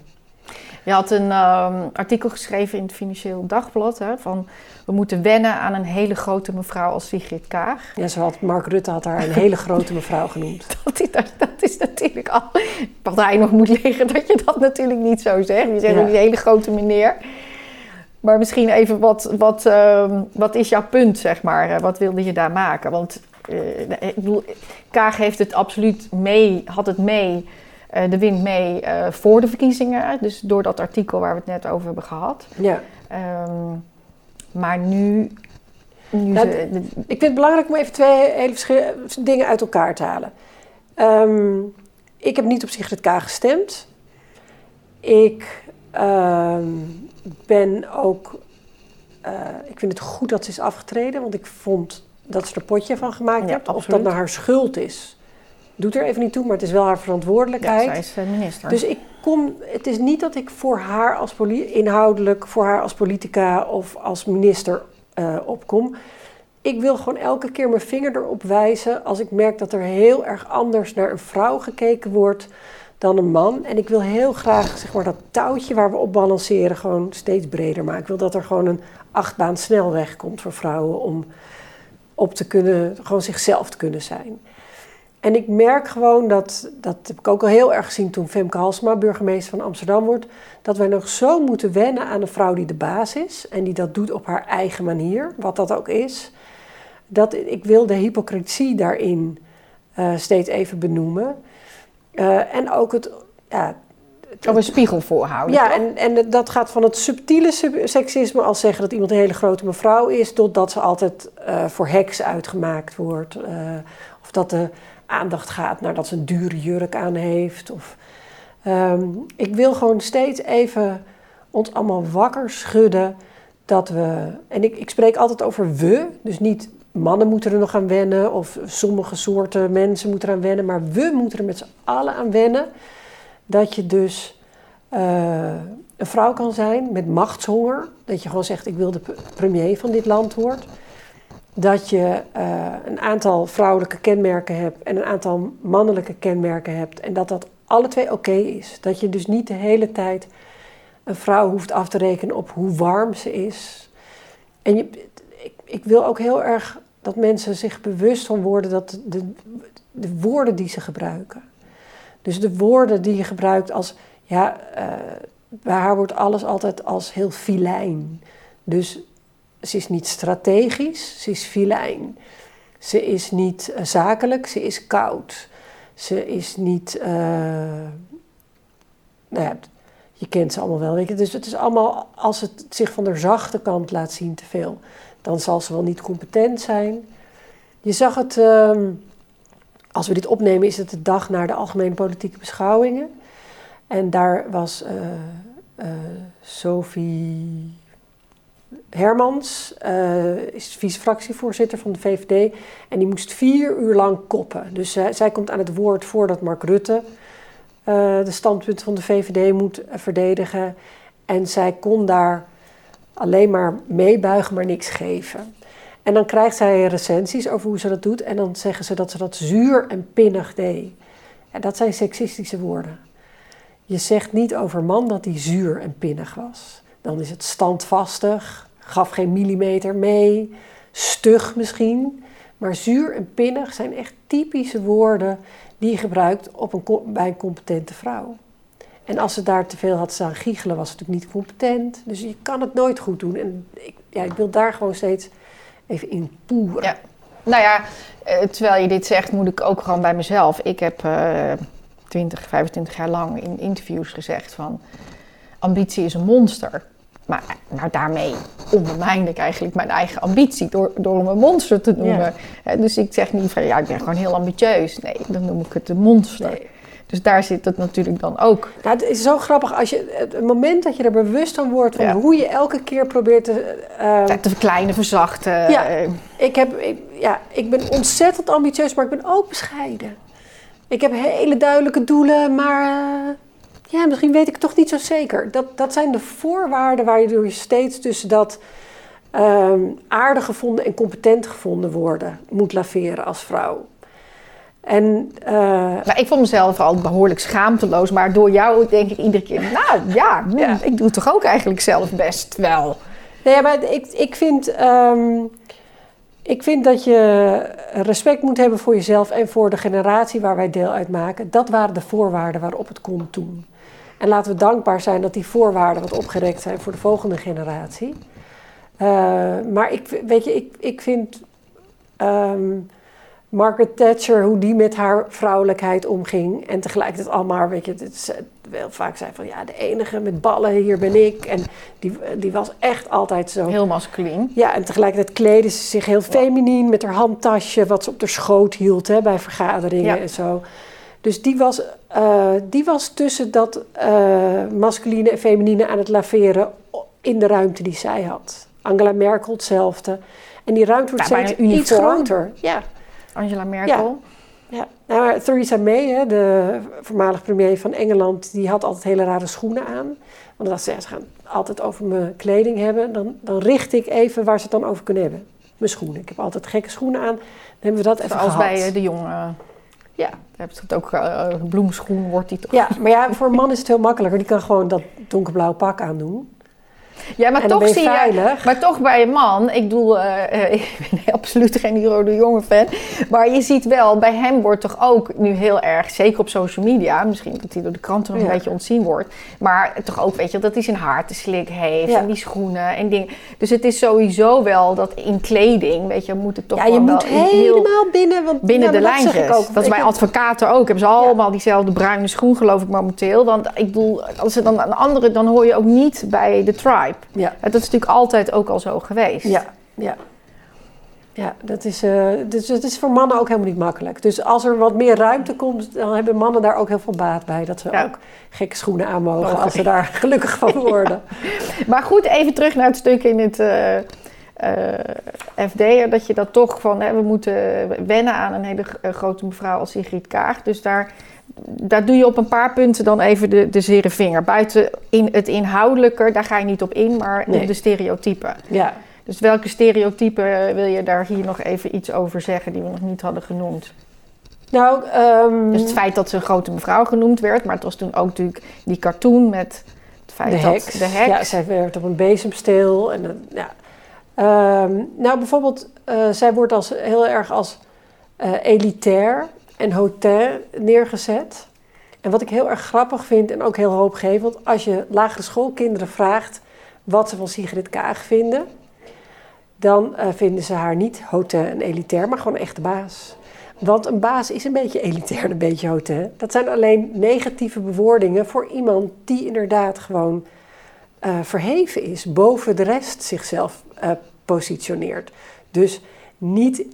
Je had een um, artikel geschreven in het Financieel Dagblad hè, van we moeten wennen aan een hele grote mevrouw als Sigrid Kaag. Ja, zo had Mark Rutte had haar een hele grote mevrouw genoemd. <laughs> dat, is, dat, is natuurlijk al partij nog moet liggen dat je dat natuurlijk niet zo zegt. Je zegt ja. een hele grote meneer. Maar misschien even wat, wat, uh, wat is jouw punt, zeg maar? Wat wilde je daar maken? Want uh, ik bedoel, Kaag heeft het absoluut mee, had het mee, de wind mee uh, voor de verkiezingen. Dus door dat artikel waar we het net over hebben gehad. Ja. Um, maar nu. nu nou, ze, de, ik vind het belangrijk om even twee hele verschillende dingen uit elkaar te halen. Um, ik heb niet op Sigrid Kaag gestemd. Ik um, ben ook. ik vind het goed dat ze is afgetreden, want ik vond dat ze er potje van gemaakt ja, heeft. Of dat nou haar schuld is, doet er even niet toe, maar het is wel haar verantwoordelijkheid. Ja, zij is minister. Dus ik kom, het is niet dat ik voor haar als inhoudelijk, voor haar als politica of als minister uh, opkom. Ik wil gewoon elke keer mijn vinger erop wijzen als ik merk dat er heel erg anders naar een vrouw gekeken wordt dan een man. En ik wil heel graag zeg maar, dat touwtje waar we op balanceren gewoon steeds breder maken. Ik wil dat er gewoon een achtbaan snelweg komt voor vrouwen om op te kunnen, gewoon zichzelf te kunnen zijn. En ik merk gewoon dat, dat heb ik ook al heel erg gezien toen Femke Halsma burgemeester van Amsterdam wordt, dat wij nog zo moeten wennen aan een vrouw die de baas is en die dat doet op haar eigen manier, wat dat ook is. Dat ik wil de hypocrisie daarin uh, steeds even benoemen. Uh, en ook het, ja, op een spiegel voorhouden. Ja, en, en dat gaat van het subtiele seksisme, als zeggen dat iemand een hele grote mevrouw is, tot dat ze altijd uh, voor heks uitgemaakt wordt. Uh, of dat de aandacht gaat naar dat ze een dure jurk aan heeft. Of, um, ik wil gewoon steeds even ons allemaal wakker schudden dat we. En ik, ik spreek altijd over we, dus niet mannen moeten er nog aan wennen of sommige soorten mensen moeten er aan wennen, maar we moeten er met z'n allen aan wennen dat je dus uh, een vrouw kan zijn met machtshonger. Dat je gewoon zegt, ik wil de premier van dit land worden. Dat je uh, een aantal vrouwelijke kenmerken hebt en een aantal mannelijke kenmerken hebt. En dat dat alle twee oké is. Dat je dus niet de hele tijd een vrouw hoeft af te rekenen op hoe warm ze is. En je, ik, ik wil ook heel erg dat mensen zich bewust van worden dat de, de woorden die ze gebruiken dus de woorden die je gebruikt als, ja, uh, bij haar wordt alles altijd als heel filijn. Dus ze is niet strategisch, ze is filijn. Ze is niet uh, zakelijk, ze is koud. Ze is niet, uh, nou ja, je kent ze allemaal wel. Weet je? Dus het is allemaal, als het zich van de zachte kant laat zien te veel, dan zal ze wel niet competent zijn. Je zag het. Uh, als we dit opnemen, is het de dag na de algemene politieke beschouwingen. En daar was uh, Sophie Hermans, uh, is vice-fractievoorzitter van de VVD. En die moest vier uur lang koppen. Dus zij komt aan het woord voordat Mark Rutte de standpunten van de VVD moet verdedigen. En zij kon daar alleen maar meebuigen, maar niks geven. En dan krijgt zij recensies over hoe ze dat doet. En dan zeggen ze dat ze dat zuur en pinnig deed. En dat zijn seksistische woorden. Je zegt niet over man dat hij zuur en pinnig was. Dan is het standvastig, gaf geen millimeter mee, stug misschien. Maar zuur en pinnig zijn echt typische woorden die je gebruikt op een, bij een competente vrouw. En als ze daar te veel had staan giechelen, was ze natuurlijk niet competent. Dus je kan het nooit goed doen. En ik, ja, ik wil daar gewoon steeds even in poeren. Nou ja, eh, terwijl je dit zegt, moet ik ook gewoon bij mezelf. Ik heb uh, 20, 25 jaar lang in interviews gezegd van... ambitie is een monster. Maar nou, daarmee ondermijn ik eigenlijk mijn eigen ambitie door, door hem een monster te noemen. Dus ik zeg niet van ja, ik ben gewoon heel ambitieus. Nee, dan noem ik het een monster. Dus daar zit het natuurlijk dan ook. Nou, het is zo grappig als je het moment dat je er bewust van wordt van hoe je elke keer probeert te, uh, te verkleinen, verzachten. Ja, ik, heb, ik, ja, ik ben ontzettend ambitieus, maar ik ben ook bescheiden. Ik heb hele duidelijke doelen, maar uh, ja, misschien weet ik het toch niet zo zeker. Dat, dat zijn de voorwaarden waar je steeds tussen dat um, aardig gevonden en competent gevonden worden moet laveren als vrouw. En, uh, nou, ik vond mezelf al behoorlijk schaamteloos, maar door jou denk ik iedere keer, nou ja, ja. ik doe het toch ook eigenlijk zelf best wel. Nee, maar ik, ik, vind, um, ik vind dat je respect moet hebben voor jezelf en voor de generatie waar wij deel uitmaken. Dat waren de voorwaarden waarop het kon toen. En laten we dankbaar zijn dat die voorwaarden wat opgerekt zijn voor de volgende generatie. Uh, maar ik, weet je, ik, ik vind. Um, Margaret Thatcher, hoe die met haar vrouwelijkheid omging. En tegelijkertijd allemaal, weet je, het wel vaak zei van ja, de enige met ballen, hier ben ik. En die, die was echt altijd zo. Heel masculien. Ja, en tegelijkertijd kleedde ze zich heel feminien met haar handtasje, wat ze op haar schoot hield hè, bij vergaderingen en zo. Dus die was, uh, die was tussen dat uh, masculine en feminine aan het laveren in de ruimte die zij had. Angela Merkel hetzelfde. En die ruimte wordt ja, steeds iets groter. Ja. Angela Merkel. Ja. Nou, Theresa May, hè, de voormalig premier van Engeland, die had altijd hele rare schoenen aan. Want als ze, ze gaan altijd over mijn kleding hebben, dan, dan richt ik even waar ze het dan over kunnen hebben. Mijn schoenen. Ik heb altijd gekke schoenen aan. Dan hebben we dat even Als gehad. bij eh, de jongen. Ja. Heb je het ook uh, bloemschoen wordt die toch? Ja, maar ja, voor een man is het heel makkelijker. Die kan gewoon dat donkerblauw pak aandoen. Ja, maar toch zie je. Maar toch bij een man, ik bedoel, uh, <laughs> ik ben absoluut geen Hero de Jonge fan. Maar je ziet wel, bij hem wordt toch ook nu heel erg, zeker op social media, misschien dat hij door de kranten nog een beetje ontzien wordt. Maar toch ook, weet je, dat hij zijn haar te slik heeft en die schoenen en dingen. Dus het is sowieso wel dat in kleding, weet je, moet het toch ja, je moet helemaal binnen, want, binnen de. Dat, dat is bij advocaten ook. Hebben ze allemaal diezelfde bruine schoen, geloof ik momenteel. Want ik bedoel, als ze dan een andere, dan hoor je ook niet bij de tribe. Ja. Dat is natuurlijk altijd ook al zo geweest. Ja, ja. Ja, dat is, uh, dus het is voor mannen ook helemaal niet makkelijk. Dus als er wat meer ruimte komt, dan hebben mannen daar ook heel veel baat bij. Dat ze ook gekke schoenen aan mogen als ze daar <laughs> gelukkig van worden. <laughs> Maar goed, even terug naar het stuk in het uh, uh, FD. Dat je dat toch van, hè, we moeten wennen aan een hele grote mevrouw als Sigrid Kaag. Dus daar daar doe je op een paar punten dan even de, de zere vinger. Buiten in het inhoudelijke, daar ga je niet op in, maar nee. de stereotypen. Ja. Dus welke stereotypen wil je daar hier nog even iets over zeggen die we nog niet hadden genoemd? Nou, um, dus het feit dat ze een grote mevrouw genoemd werd, maar het was toen ook natuurlijk die cartoon met het feit de dat heks. de heks. Ja, zij werd op een bezemsteel. En, ja. Um, nou, bijvoorbeeld, uh, zij wordt als, heel erg als uh, elitair en hotel neergezet. En wat ik heel erg grappig vind en ook heel hoopgevend, als je lagere schoolkinderen vraagt wat ze van Sigrid Kaag vinden, dan uh, vinden ze haar niet hotel en elitair, maar gewoon echt baas. Want een baas is een beetje elitair, een beetje hotel. Dat zijn alleen negatieve bewoordingen voor iemand die inderdaad gewoon uh, verheven is, boven de rest zichzelf uh, positioneert. Dus niet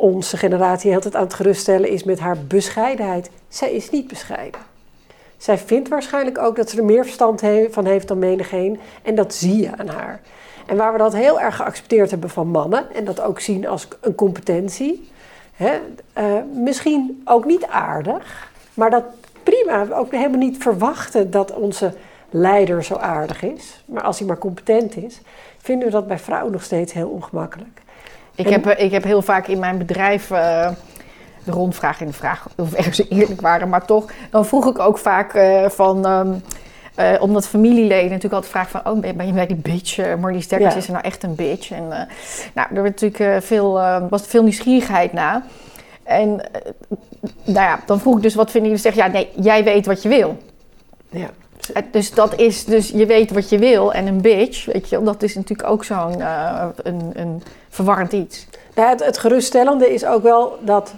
onze generatie heel tijd aan het geruststellen is met haar bescheidenheid. Zij is niet bescheiden. Zij vindt waarschijnlijk ook dat ze er meer verstand van heeft dan menigeen. En dat zie je aan haar. En waar we dat heel erg geaccepteerd hebben van mannen, en dat ook zien als een competentie, hè, uh, misschien ook niet aardig, maar dat prima, ook helemaal niet verwachten dat onze leider zo aardig is, maar als hij maar competent is, vinden we dat bij vrouwen nog steeds heel ongemakkelijk. Ik, heb, eh, ik heb heel vaak in mijn bedrijf uh, de rondvraag in de vraag of ergens ze <laughs> eerlijk waren, maar toch, dan vroeg ik ook vaak uh, van. Um, uh, omdat familieleden natuurlijk altijd vragen van... oh, ben je bij die bitch? Uh, Marlies Dekkers ja. is er nou echt een bitch? En uh, nou, er werd natuurlijk veel, was veel nieuwsgierigheid na. En nou ja, dan vroeg ik dus wat vinden jullie? Zeg ja, nee, jij weet wat je wil. Ja. Dus dat is dus, je weet wat je wil en een bitch, weet je, dat is natuurlijk ook zo'n een, een verwarrend iets. Het, het geruststellende is ook wel dat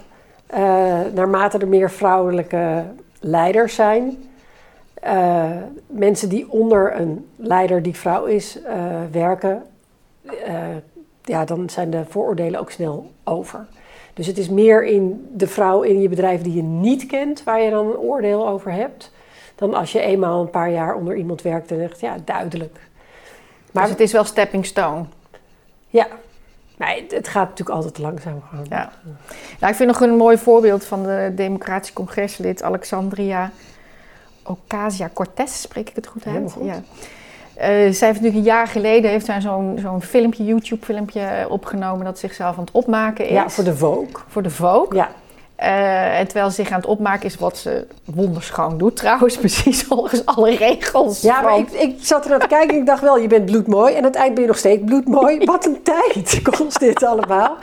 uh, naarmate er meer vrouwelijke leiders zijn, mensen die onder een leider die vrouw is werken, ja, dan zijn de vooroordelen ook snel over. Dus het is meer in de vrouw in je bedrijf die je niet kent, waar je dan een oordeel over hebt, dan als je eenmaal een paar jaar onder iemand werkt en zegt, ja, duidelijk. Maar dus het is wel stepping stone. Ja, het gaat natuurlijk altijd langzaam gaan. Ja. Nou, ik vind nog een mooi voorbeeld van de Democratische Congreslid Alexandria Ocasio-Cortez, spreek ik het goed uit? Ja. Uh, zij heeft natuurlijk een jaar geleden heeft zij zo'n zo'n filmpje, YouTube-filmpje opgenomen dat zichzelf aan het opmaken is. Ja, voor de Vogue. Voor de Vogue. Ja. Uh, en terwijl ze zich aan het opmaken is wat ze wonderschoon doet, <laughs> trouwens, precies volgens alle regels. Ja, maar ik, ik zat er naar te kijken en ik dacht wel, je bent bloedmooi. En aan het eind ben je nog steeds bloedmooi. <laughs> Wat een tijd <laughs> kost dit allemaal.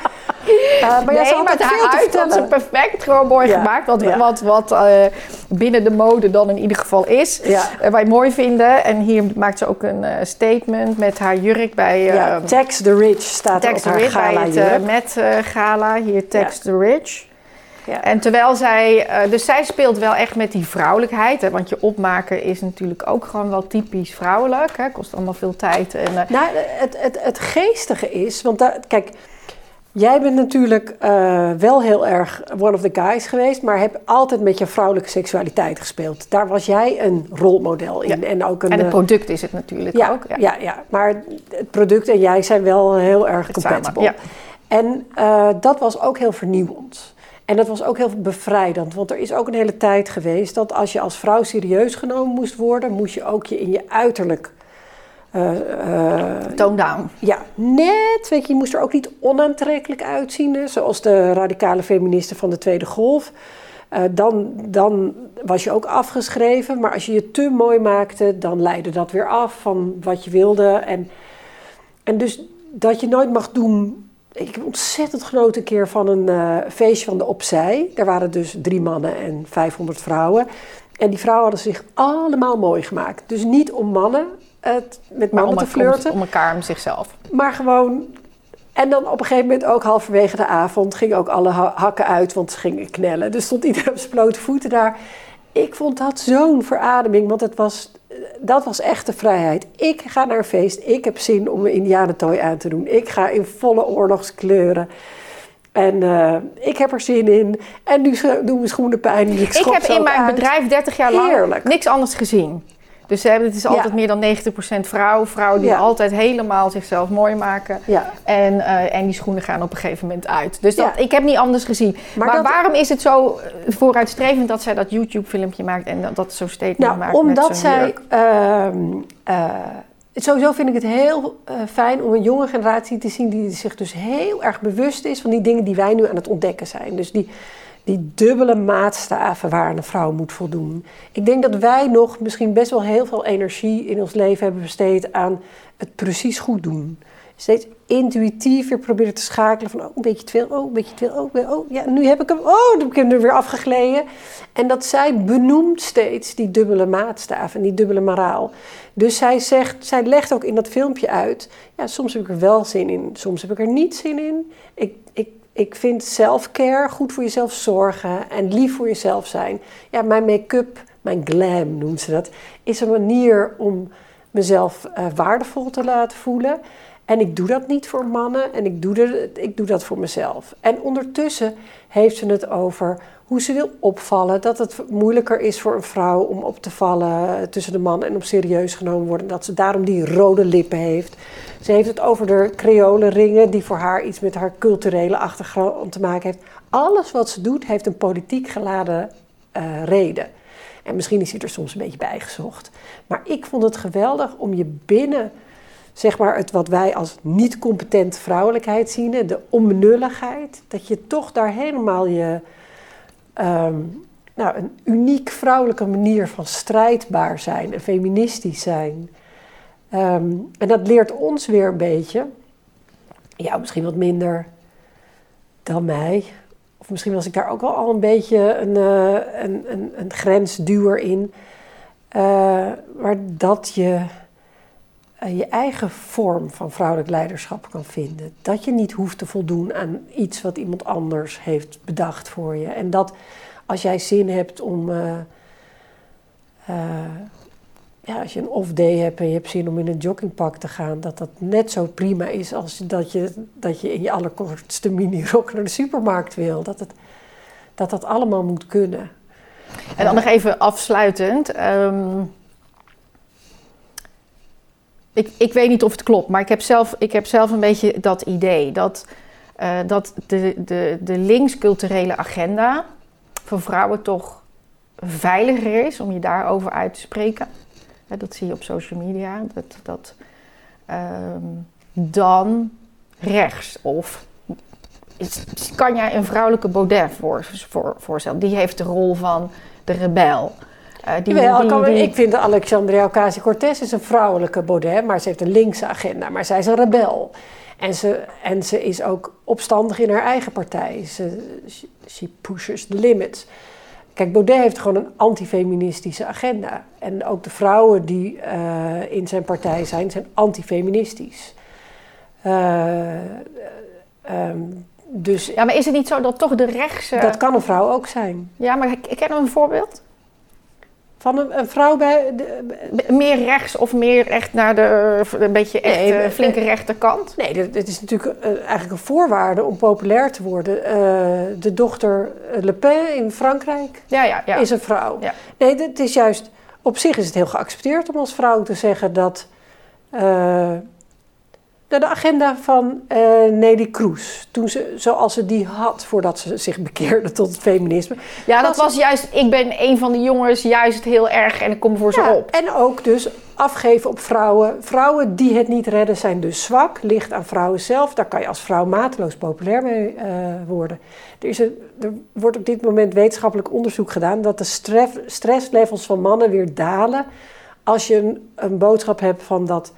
Uh, maar nee, jij maar haar uit had ze perfect gewoon mooi gemaakt. Wat, wat, wat uh, binnen de mode dan in ieder geval is. Ja. wij mooi vinden. En hier maakt ze ook een statement met haar jurk bij... ja, Tax the Rich staat Tax op haar gala bij het met gala. Hier Tax the Rich. Ja. En terwijl zij, uh, dus zij speelt wel echt met die vrouwelijkheid. Hè, want je opmaken is natuurlijk ook gewoon wel typisch vrouwelijk. Hè, kost allemaal veel tijd. En, uh, nou, het, het, het geestige is, want daar, kijk, jij bent natuurlijk uh, wel heel erg one of the guys geweest, maar heb altijd met je vrouwelijke seksualiteit gespeeld. Daar was jij een rolmodel in. Ja. En, ook een, en het product is het natuurlijk ja, ook. Ja. ja, ja, maar het product en jij zijn wel heel erg compatible. Ja. En dat was ook heel vernieuwend. En dat was ook heel bevrijdend, want er is ook een hele tijd geweest dat als je als vrouw serieus genomen moest worden, moest je ook je in je uiterlijk. Uh, uh, Tone down. Ja, net. Weet je, je moest er ook niet onaantrekkelijk uitzien, zoals de radicale feministen van de Tweede Golf. Uh, dan, dan was je ook afgeschreven, maar als je je te mooi maakte, dan leidde dat weer af van wat je wilde. En, en dus dat je nooit mag doen ik heb ontzettend genoten een keer van een uh, feestje van de Opzij. Daar waren dus drie mannen en 500 vrouwen. En die vrouwen hadden zich allemaal mooi gemaakt. Dus niet om mannen het, met mannen te flirten. Om, om elkaar, om zichzelf. Maar gewoon... En dan op een gegeven moment ook halverwege de avond gingen ook alle hakken uit, want ze gingen knellen. Dus stond iedereen op zijn blote voeten daar. Ik vond dat zo'n verademing, want het was dat was echte vrijheid. Ik ga naar een feest. Ik heb zin om een indianentooi aan te doen. Ik ga in volle oorlogskleuren. En uh, ik heb er zin in. En nu doen mijn schoenen pijn. Ik, ik heb in mijn uit. bedrijf 30 jaar lang Heerlijk. niks anders gezien. Dus het is altijd meer dan 90% vrouw. Vrouwen die altijd helemaal zichzelf mooi maken. Ja. En, uh, en die schoenen gaan op een gegeven moment uit. Dus dat, ik heb niet anders gezien. Maar, maar dat, waarom is het zo eh, vooruitstrevend dat zij dat YouTube-filmpje maakt en dat, dat zo statement nou, maakt? Omdat met zij. Uh, sowieso vind ik het heel uh, fijn om een jonge generatie te zien die zich dus heel erg bewust is van die dingen die wij nu aan het ontdekken zijn. Dus die die dubbele maatstaven waar een vrouw moet voldoen. Ik denk dat wij nog misschien best wel heel veel energie in ons leven hebben besteed aan het precies goed doen. Steeds intuïtief weer proberen te schakelen van oh, een beetje te veel, oh, een beetje te veel, oh, oh ja, nu heb ik hem, oh, dan heb ik hem er weer afgegleden. En dat zij benoemt steeds die dubbele maatstaven, die dubbele moraal. Dus zij zegt, zij legt ook in dat filmpje uit, ja, soms heb ik er wel zin in, soms heb ik er niet zin in. Ik, ik ik vind self-care, goed voor jezelf zorgen en lief voor jezelf zijn. Ja, mijn make-up, mijn glam noemt ze dat, is een manier om mezelf uh, waardevol te laten voelen. En ik doe dat niet voor mannen en ik doe, dat, ik doe dat voor mezelf. En ondertussen heeft ze het over hoe ze wil opvallen. Dat het moeilijker is voor een vrouw om op te vallen tussen de man en om serieus genomen worden. Dat ze daarom die rode lippen heeft. Ze heeft het over de creolenringen die voor haar iets met haar culturele achtergrond te maken heeft. Alles wat ze doet heeft een politiek geladen uh, reden. En misschien is hij er soms een beetje bijgezocht. Maar ik vond het geweldig om je binnen zeg maar, het wat wij als niet competent vrouwelijkheid zien, de onbenulligheid, dat je toch daar helemaal je, um, nou, een uniek vrouwelijke manier van strijdbaar zijn en feministisch zijn. Um, en dat leert ons weer een beetje, ja, misschien wat minder dan mij. Of misschien was ik daar ook wel al een beetje een, uh, een, een, een grensduwer in. Uh, maar dat je je eigen vorm van vrouwelijk leiderschap kan vinden. Dat je niet hoeft te voldoen aan iets wat iemand anders heeft bedacht voor je. En dat als jij zin hebt om. eh, eh, ja, als je een off-day hebt en je hebt zin om in een joggingpak te gaan, dat dat net zo prima is als dat je, dat je in je allerkortste mini-rok naar de supermarkt wil. Dat het, dat, dat allemaal moet kunnen. En dan nog even afsluitend. ehm, ik, ik weet niet of het klopt, maar ik heb zelf, ik heb zelf een beetje dat idee. Dat, eh, dat de, de, de linksculturele agenda voor vrouwen toch veiliger is om je daarover uit te spreken. Dat zie je op social media. Dat, dat, ehm, dan rechts. Of kan jij een vrouwelijke Baudet voor, voorstellen? Die heeft de rol van de rebel. Eh, die, Jawel, die- kan- die- ik vind Alexandria Ocasio-Cortez is een vrouwelijke Baudet, maar ze heeft een linkse agenda. Maar zij is een rebel. En ze, en ze is ook opstandig in haar eigen partij. Ze she, she pushes the limits. Kijk, Baudet heeft gewoon een antifeministische agenda. En ook de vrouwen die eh, in zijn partij zijn, zijn antifeministisch. Eh, ehm, dus Ja, maar is het niet zo dat toch de rechtse... dat kan een vrouw ook zijn. Ja, maar ik, ik ken een voorbeeld. Van een, een vrouw bij... De, Meer rechts of meer echt naar de een beetje echt Nee, eh, flinke rechterkant? Nee, dit, dit is natuurlijk eh, eigenlijk een voorwaarde om populair te worden. Eh, de dochter Le Pen in Frankrijk Ja, ja, ja. is een vrouw. Nee, het is juist... Op zich is het heel geaccepteerd om als vrouw te zeggen dat... eh, de agenda van eh, Nelly Kroes, toen ze, zoals ze die had voordat ze zich bekeerde tot het feminisme. ja, dat was- was juist... Ik ben een van de jongens juist heel erg en ik kom voor ze op. En ook dus afgeven op vrouwen. Vrouwen die het niet redden zijn dus zwak. Ligt aan vrouwen zelf. Daar kan je als vrouw mateloos populair mee eh, worden. Er, is een, er wordt op dit moment wetenschappelijk onderzoek gedaan... dat de stress, stresslevels van mannen weer dalen... als je een, een boodschap hebt van dat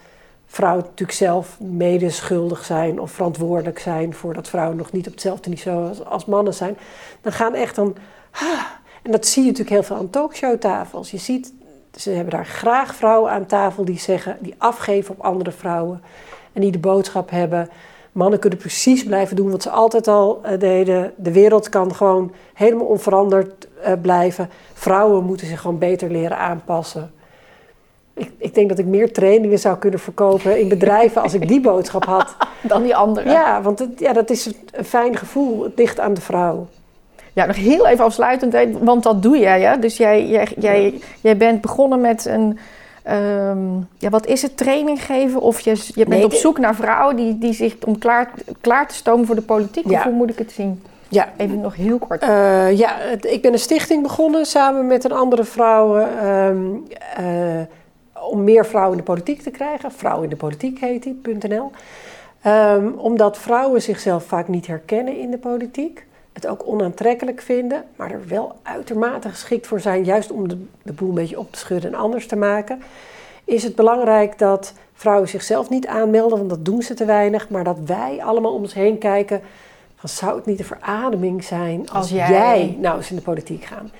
vrouwen natuurlijk zelf medeschuldig zijn... of verantwoordelijk zijn voor dat vrouwen nog niet op hetzelfde niveau als, als mannen zijn. Dan gaan echt dan... ah, en dat zie je natuurlijk heel veel aan talkshowtafels. Je ziet ze hebben daar graag vrouwen aan tafel die zeggen, die afgeven op andere vrouwen. En die de boodschap hebben. Mannen kunnen precies blijven doen wat ze altijd al eh, deden. De wereld kan gewoon helemaal onveranderd eh, blijven. Vrouwen moeten zich gewoon beter leren aanpassen. Ik, ik denk dat ik meer trainingen zou kunnen verkopen in bedrijven als ik die <laughs> boodschap had. Dan die andere. Ja, want het, ja, dat is een, fijn gevoel. Het ligt aan de vrouw. Ja, nog heel even afsluitend, hè, want dat doe jij, ja. Dus jij, jij, jij, jij bent begonnen met een, ehm, ja, wat is het, training geven? Of je, je bent Nee, op zoek naar vrouwen die, die zich om klaar, klaar te stomen voor de politiek? Ja. Of hoe moet ik het zien? Ja, Even nog heel kort. Eh, ja, ik ben een stichting begonnen samen met een andere vrouw. ehm, eh, om meer vrouwen in de politiek te krijgen. Vrouwen in de politiek heet die.nl. Ehm, omdat vrouwen zichzelf vaak niet herkennen in de politiek. Het ook onaantrekkelijk vinden, maar er wel uitermate geschikt voor zijn, juist om de, de boel een beetje op te schudden en anders te maken. Is het belangrijk dat vrouwen zichzelf niet aanmelden, want dat doen ze te weinig. Maar dat wij allemaal om ons heen kijken. Van, zou het niet een verademing zijn als, Als jij... jij- nou eens in de politiek gaan?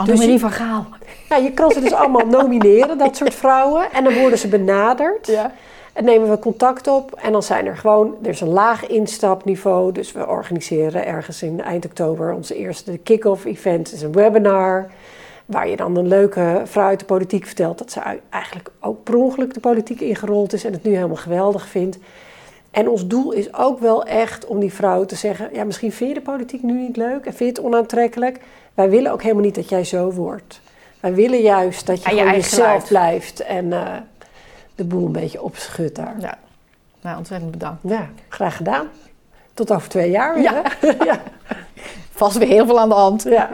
Annemarie je- van Gaal. Ja, je kan ze dus allemaal <laughs> nomineren, dat soort vrouwen. En dan worden ze benaderd. Ja. En nemen we contact op. En dan zijn er gewoon, er is een laag instapniveau. Dus we organiseren ergens in eind oktober onze eerste kick-off event. Is een webinar. Waar je dan een leuke vrouw uit de politiek vertelt dat ze eigenlijk ook per ongeluk de politiek ingerold is. En het nu helemaal geweldig vindt. En ons doel is ook wel echt om die vrouw te zeggen: ja, misschien vind je de politiek nu niet leuk en vind je het onaantrekkelijk. Wij willen ook helemaal niet dat jij zo wordt. Wij willen juist dat je je gewoon jezelf geluid. blijft en eh, de boel een beetje opschudt daar. Ja. Nou, ontzettend bedankt. Ja, graag gedaan. Tot over twee jaar weer. Ja. hè? <laughs> ja. Vast weer heel veel aan de hand. ja.